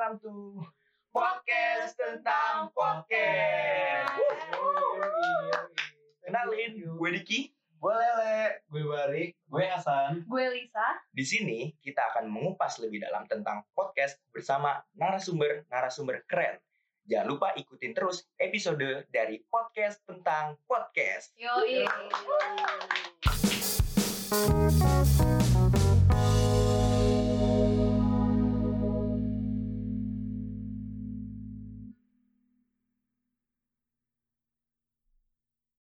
welcome to podcast tentang podcast. Kenalin, gue Diki. Gue Lele, gue Bari, Gue Hasan. Gue Lisa. Di sini kita akan mengupas lebih dalam tentang podcast bersama narasumber-narasumber keren. Jangan lupa ikutin terus episode dari podcast tentang podcast. Yoi.